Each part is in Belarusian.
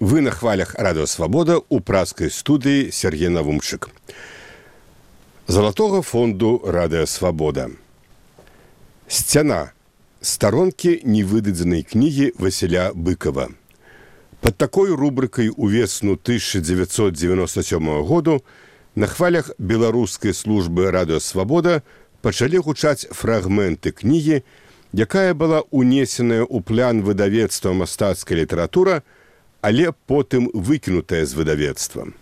Вы на хвалях радыасвабода ў праскай студыі Сергей Навумчык. Залатога фонду радыасвабода. Сцяна старонкі невыдадзенай кнігі Васіля быкова. Пад такой рубрыкай увесну 1997 году на хвалях беларускай службы радыасвабода пачалі гучаць фрагменты кнігі, якая была унесеная ў план выдавецтва мастацкая літаратура, але потым выкінутая з выдавецтвам.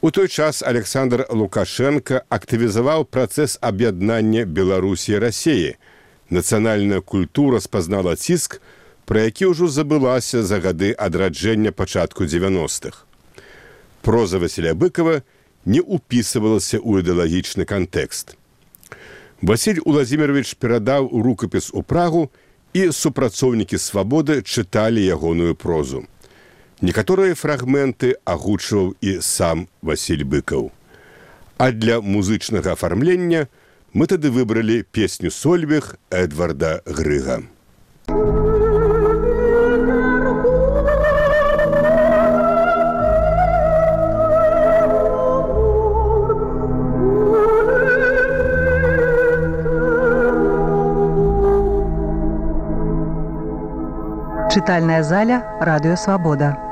У той час Александр Лукашенко актывізаваў працэс аб'яднання Беларусі рассеі. Нацыянальная культура спазнала ціск, пра які ўжо забылася за гады адраджэння пачатку 90-х. Проза Васіля быкова не ўпісывалася ў ідэалагічны кантэкст. Васіль Уладзімирович перадаў рукапіс у прагу і супрацоўнікі свабоды чыталі ягоную прозу. Некаторыя фрагменты агучваў і сам Васіль быкаў. А для музычнага афармлення мы тады выбралі песню сольвег Эдварда Грыга. Чытальная заля радыёвабода.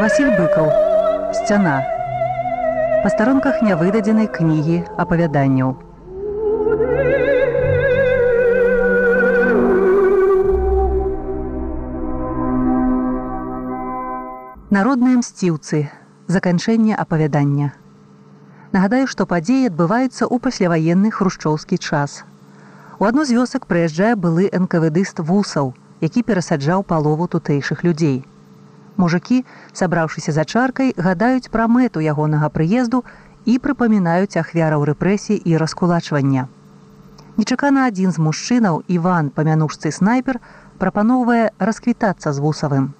Васіль быкаў сцяна па старонках нявыдадзенай кнігі апавяданняў народныя мсціўцы заканчэнне апавядання нагадаю што падзеі адбываюцца ў пасляваенны хрушчоўскі час. У адну з вёсак прыязджае былы нквдыст вусаў які перасаджаў палову тутэйшых людзей. Мужыкі, сабраўшыся за чаркай, гадаюць пра мэту ягонага прыезду і прыпамінаюць ахвяраў рэпрэсій і раскулачвання. Нечакана адзін з мужчынаў Іван памянушцы снайпер прапаноўвае расквітацца з вусавым.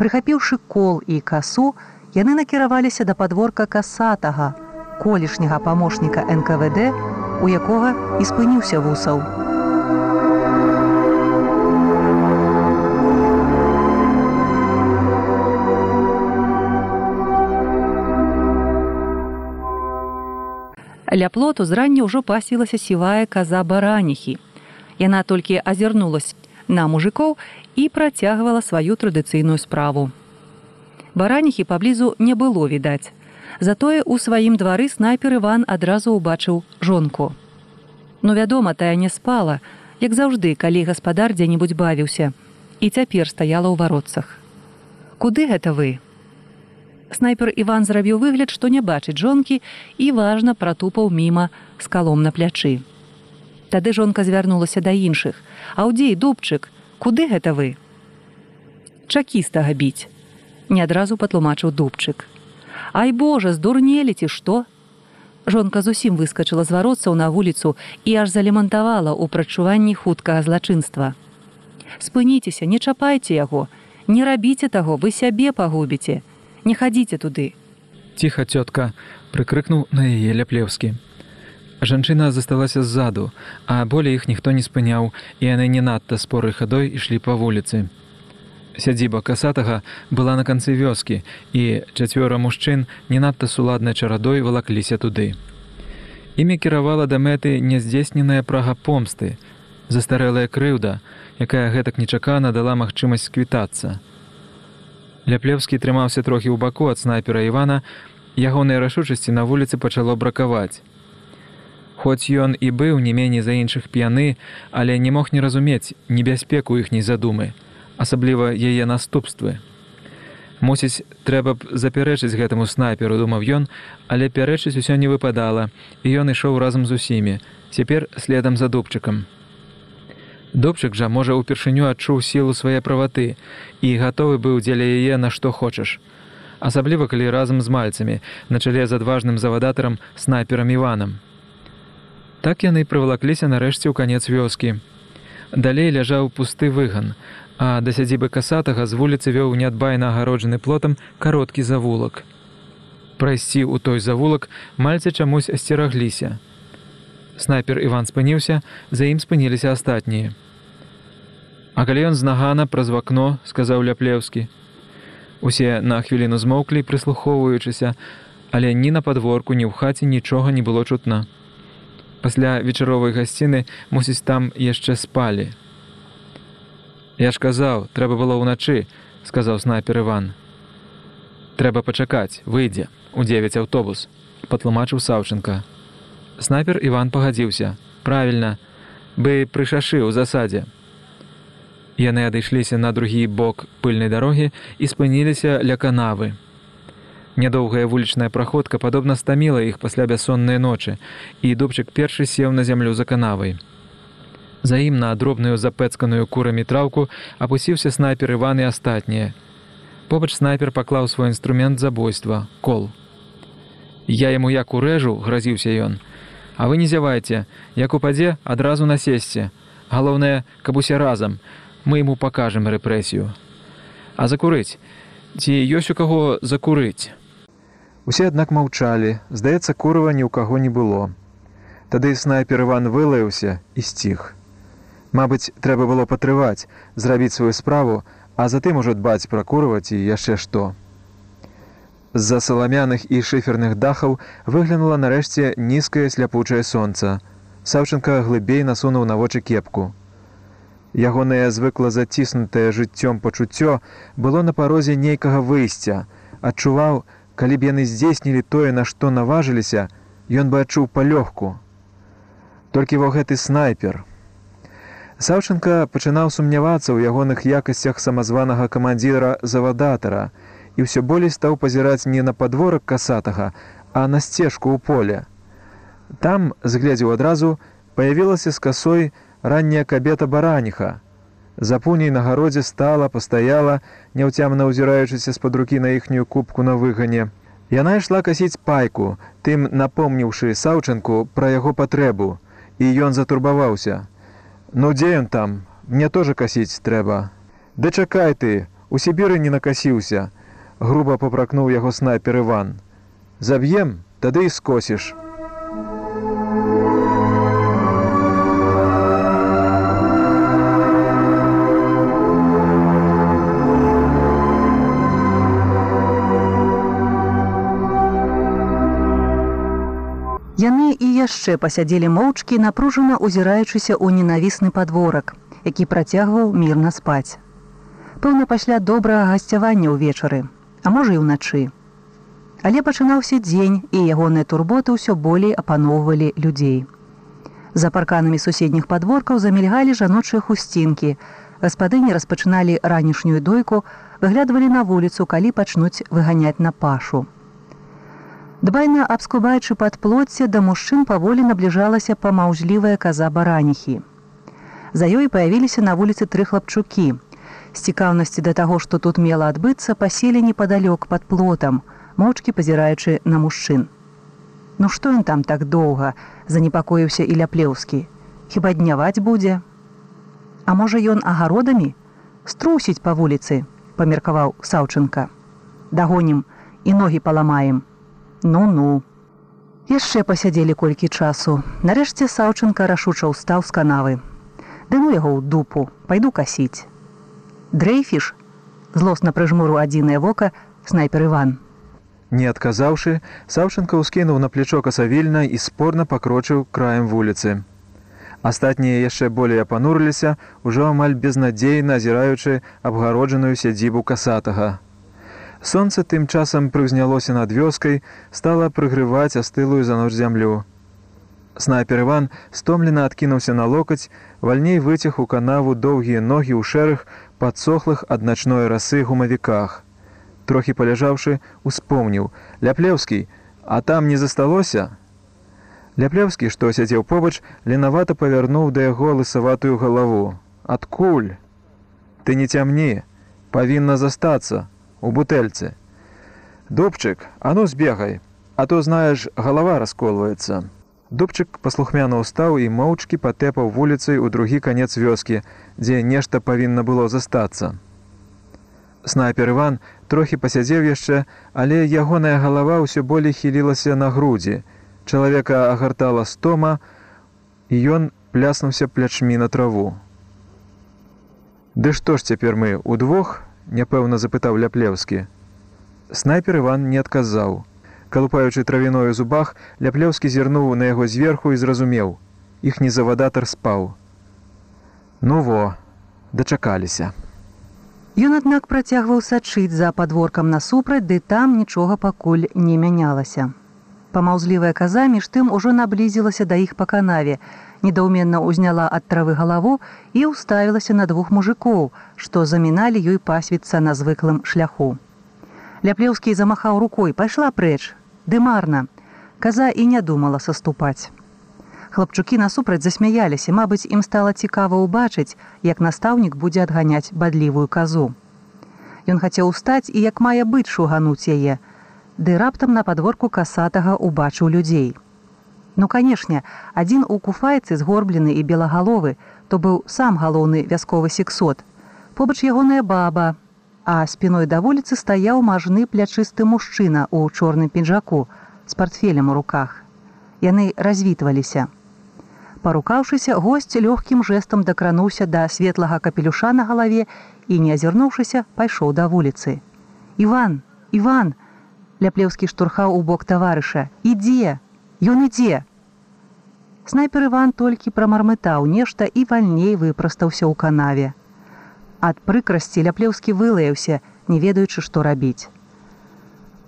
Прыхапіўшы кол і касу, яны накіраваліся да падворка касатага, колішняга памочніка НКВД, у якога і спыніўся вусаў. Ля плоту зрання ўжо пасілася сівая каза бараніхі. Яна толькі азірнулась на мужикоў і працягвала сваю традыцыйную справу. Бараніхі паблізу не было відаць. Затое ў сваім двары снайпер Іван адразу ўбачыў жонку. Ну вядома, тая не спала, як заўжды, калі гаспадар дзе-небудзь бавіўся і цяпер стаяла ў варотцах. Куды гэта вы? Снайпер Іван зрабіў выгляд, што не бачыць жонкі і важна пратупаў міма з калом на плячы. Тады жонка звярнулася да іншых: Аўдзей дубчык, куды гэта вы? Чакістага біць. Не адразу патлумачыў дубчык. Ай Божа, здурнелі ці што? Жонка зусім выскачыла з варотцаў на вуліцу і аж залемантавала ў прачуванні хуткага злачынства. Спыніцеся, не чапайце яго, не рабіце таго, вы сябе пагубіце, не хадзіце туды. Ціха цётка прыкрыкнуў на яе ляплеўскі жанчына засталася ззаду а болей іх ніхто не спыняў і яны не надта споры хадой ішлі па вуліцы. Сядзіба касатага была на канцы вёскі і чацвёра мужчын не надта суладнай чарадой валакліся туды. Імі кіравала да мэты няздзейсненая прага помсты застарэлая крыўда якая гэтак нечакана дала магчымасць сквітацца Ляплевскі трымаўся трохі ў баку ад снайпера Івана, ягонай рашучасці на вуліцы пачало бракаваць. Хоць ён і быў не меней за іншых п'яны, але не мог не разумець небяспеку іхняй задумы, асабліва яе наступствы. Мусіць, трэба б запярэчыць гэтаму снайперу, думаў ён, але пярэчыць усё не выпадала, і ён ішоў разам з усімі, цяпер следам за дубчыкам. Добчык жа можа ўпершыню адчуў сілу свае праваты і гатовы быў дзеля яе на што хочаш. Асабліва калі разам з мальцамі на чале з адважным завадатарам снайперам Іванам. Так яны прывалакліся нарэшце ў канец вёскі. Далей ляжаў пусты выган, а да сядзібы касатага з вуліцы вёў неадбайна агароджаны плотам кароткі завулак. Прайсці ў той завулак мальцы чамусь асцерагліся. Снайпер Іван спыніўся, за ім спыніліся астатнія. А калі ён знагана праз вакно сказаў ляплеўскі. Усе на хвіліну змоўклі прыслухоўваючыся але ні на падворку ні ў хаце нічога не было чутна. Пасля вечаровай гасціны мусіць там яшчэ спалі. Я ж казаў трэба было ўначы сказаў снайпер иван трэба пачакаць выйдзе у 9 аўтобус патлумачыў саўчынка снайпер иван пагадзіўся. Правільна бы прышашы ў засадзе. Яны адышліся на другі бок пыльнай дарогі і спыніліся ля канавы. Нядоўгая вулічная праходка падобна стаміла іх пасля бяссоннай ночы і дубчык першы сеў на зямлю за канавай. За ім на дробную запэцканую курамі траўку апусіўся снайпер иван і астатнія. Побач снайпер паклаў свой інструмент забойства кол. Я яму як урэжу гразіўся ён а вы не зявайце як упадзе адразу насесце. Галоўнае каб усе разам. Мы ему покажем рэпрэсію. А закурыць? Ці ёсць у каго закурыць? Усе аднак маўчалі. Здаецца курава ні ў каго не было. Тады снайпер иван вылаяўся і сціх. Мабыць трэба было патрываць зрабіць сваю справу а затым ужо дбаць пракурваць і яшчэ што з-за саламяных і шыферных дахаў выглянула нарэшце нізкае сляпучае сонца. Саўчынка глыбей насунуў на вочы кепку. Ягонае звыкла заціснутае жыццём пачуццё было на парозе нейкага выйсця. Адчуваў калі б яны здзейснілі тое на што наважыліся ён бы адчуў палёгку. Толькі во гэты снайпер. Саўчынка пачынаў сумнявацца ў ягоных якасцях самазванага камандзіра завадатара і ўсё болей стаў пазіраць не на падворак касатага, а на сцежку ў поле. Там, згледзеў адразу, паявілася з касой ранняя кабета бараніха. За пуней на гародзе стала, пастаяла, няўцямна ўзіраючыся з-пад рукі на іхнюю кубку на выгане. Яна ішла касіць пайку, тым напомніўшы саўчынку пра яго патрэбу, і ён затурбаваўся. Ну дзе ён там, мне тоже касіць трэба. Ды чакай ты, у сібіры не накасіўся, груба попракнуў яго снайпер иван заб'ем тады і скосіш Яны і яшчэ пасядзелі моўчкі, напружана ўзіраючыся ў ненавісны падворак, які працягваў мірна спаць. Пэўна пасля добрага гасцявання ўвечары, а можа і ўначы. Але пачынаўся дзень і ягоныя турботы ўсё болей апаноўвалі людзей. За парканамі суседніх падворкаў замільгалі жаночыя хусцінкі. Гаспадыні распачыналі ранішнюю дойку, выглядвалі на вуліцу, калі пачнуць выганяць на пашу. Дбайна абскубаючы пад плоце да мужчын паволі набліжалася памаўзлівая каза бараніхі. За ёй паявіліся на вуліцы тры хлапчукі, з цікаўнасці да таго, што тут мела адбыцца, паселі непадалёк пад плотам, моўчкі пазіраючы на мужчын. Ну што ён там так доўга занепакоіўся і ляплеўскі, хіба дняваць будзе. А можа ён агародамі струсіць па вуліцы, памеркаваў саўчынка. Дагонім і ногі паламаем. Ну-ну. Яшчэ пасядзелі колькі часу. Нарэшце саўчынка рашуча ўстаў з канавы. Дыну яго ў дупу, пайду касіць дрейфіш злосна прыжмуру адзінае вока снайпер иван не адказаўшы саўчынка ўскінуў на плечо касавільна і спорна пакрочыў краем вуліцы. Астатнія яшчэ болей апанурыліся ужо амаль безнадзейна азіраючы абгароджаную сядзібу касатага. Сонце тым часам прыўзнялося над вёскай стала прыгрываць астылую за ноч зямлю. Снайпер иван стомлена адкінуўся на локаць вальней выцяг у канаву доўгія ногі ў шэрых падсохлых ад начной расы гумавіках. Трохі паляжаўшы, успомніў: Ляплеўскі, а там не засталося. Ляплеўскі, што сядзеў побач, ленавата павярнуў да яго лысаватую галаву. Адкуль? Ты не цямні, павінна застацца у бутэльцы. Дубчык, а ну збегай, а то знаеш, галава расколваецца. Дубчык паслухмяна ўстаў і моўчкі патэпаў вуліцай у другі канец вёскі, дзе нешта павінна было застацца. Снайпер Іван трохі пасядзеў яшчэ, але ягоная галава ўсё болей хілілася на грудзі. Чалавека агартала стома, і ён пляснуўся плячмі на траву. Ды што ж цяпер мы удвох няпэўна запытаў ляплеўскі снайпер иван не адказаў калупаючы травяной у зубах ляплеўскі зірнуў на яго зверху і зразумеў іхні завадатар спаў ну во дачакаліся Ён, аднак працягваў сачыць за падворкам насупраць, ды там нічога пакуль не мянялася. Памаўзлівая каза між тым ужо наблізілася да іх па канаве, недаўменна ўзняла ад травы галаву і ўставілася на двух мужикоў, што заміналі ёй пасвіцца на звыклым шляху. Ляплеўскі замахаў рукой, пайшла прэч, ды марна. Каза і не думала саступаць. Хлапчукі насупраць засмяяліся, мабыць, ім стала цікава ўбачыць, як настаўнік будзе адганяць бадлівую казу. Ён хацеў устаць і як мае быць шугануць яе, ды раптам на падворку касатага ўбачыў людзей. Ну, канешне, адзін у куфайцы згорблены і белагаловы, то быў сам галоўны вясковы сексот. Побач ягоная баба, а спіной да вуліцы стаяў мажны плячысты мужчына ў чорным пінжаку з портфелем у руках. Яны развітваліся. Парукаўшыся, госць лёгкім жэсам дакрануўся да светлага капелюша на галаве і, не азірнуўшыся, пайшоў да вуліцы. Іван, Іван! Ляплеўскі штурхаў у бок таварыша, ідзе, Ён ідзе. Снайпер Іван толькі прамармытаў нешта і вальней выпрастаўся ў канаве. Ад прыкрасці ляплеўскі вылаяўся, не ведаючы, што рабіць.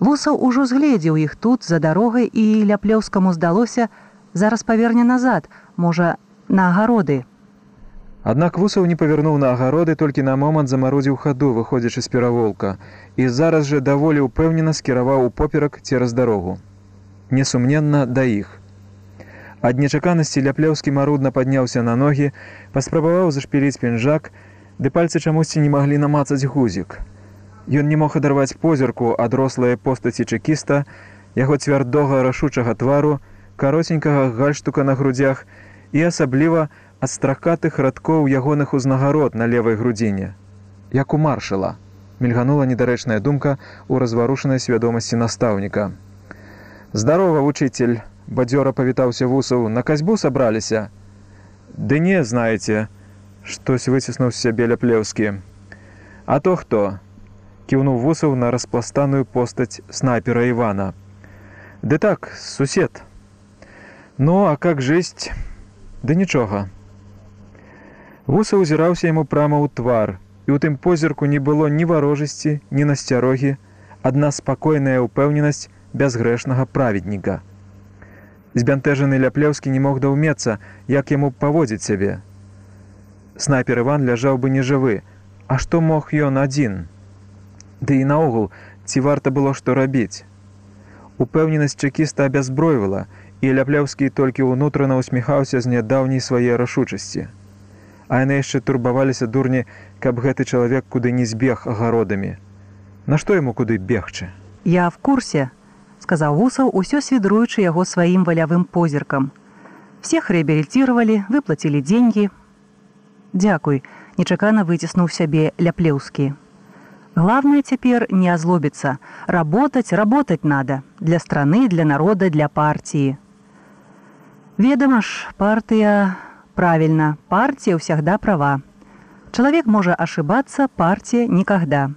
Вусаў ужо згледзеў іх тут за дарогай і ляплеўскаму здалося, зараз паверне назад, можа на агароды. Аднак вусаў не павярнуў на агароды толькі на момант замарозіў хаду, выходзячы з пераволка, і зараз жа даволі ўпэўнена скіраваў у поперак цераз дарогу. Несумненна да іх. Ад нечаканасці ляплеўскі марудна падняўся на ногі, паспрабаваў зашпіліць пінжак, ды пальцы чамусьці не маглі намацаць гузік. Ён не мог адарваць позірку ад рослай постаці чекіста, яго цвярдога рашучага твару, каротенькага гальштука на грудзях і асабліва ад стракатых радкоў ягоных узнагарод на левай грудзіне. Як у маршала, мільганула недарэчная думка ў разварушанай свядомасці настаўніка. Здарова, вучитель, бадзёра павітаўся вусаў, на казьбу сабраліся. Ды не знаеце, штось выціснуў з сябе ляплеўскі. А то хто? кіўнуў вусаў на распластаную постаць снайпера Івана. Ды так, сусед, Ну, а как жыць? Да нічога. Вуса ўзіраўся яму прама ў твар, і ў тым позірку не было ні варожасці, ні насцярогі, адна спакойная ўпэўненасць бязгрэшнага праведніка. Збянтэжаны ляплеўскі не мог даўмецца, як яму паводзіць сябе. Снайпер Іван ляжаў бы нежывы, А што мог ён адзін? Ды і наогул, ці варта было што рабіць? Упэўненасць чекіста абязбройвала, і ляплеўскі толькі ўнутрана усміхаўся з нядаўняй свае рашучасці. А яны яшчэ турбаваліся дурні, каб гэты чалавек куды не збег агародамі. Нашто яму куды бегчы? Я в курсе, сказаў вусаў, усё свідруючы яго сваім валявым позіркам. Всех реабілітировали, выплатілі деньги. Дякуй, нечакана выціснуў сябе ляплеўскі. Главное цяпер не озлобиться, работать, работать надо для страны, для народа, для партии. Ведомо ж, партия... Правильно, партия всегда права. Человек может ошибаться, партия никогда.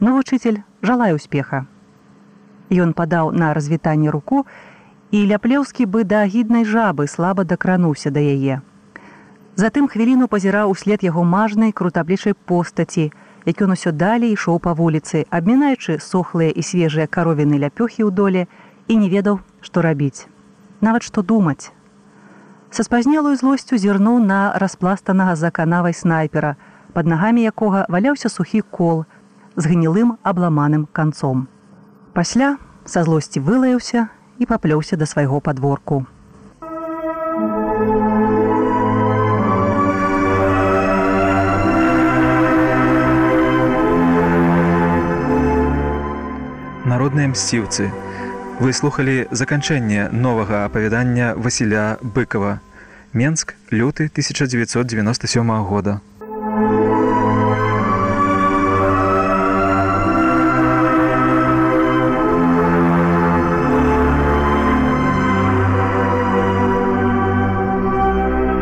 Но учитель, желаю успеха. Ён падаў на развітанне руку, і ляплеўскі бы да агіднай жабы слаба дакрануўся да яе. Затым хвіліну пазіраў услед яго мажнай крутаблічай постаці, як ён усё далей ішоў па вуліцы, абмінаючы сохлыя і свежыя каровіны ляпёхі ў доле і не ведаў, што рабіць. Нават што думаць. Са спазнелую злосцю зірнуў на распластанага за канавай снайпера, пад нагамі якога валяўся сухі кол з гнілым абламаным канцом. Пасля са злосці вылаяўся і паплёўся да свайго падворку. Мсціўцы выслухалі заканчэнне новага апавядання Васіля быкова Менск люты 1997 года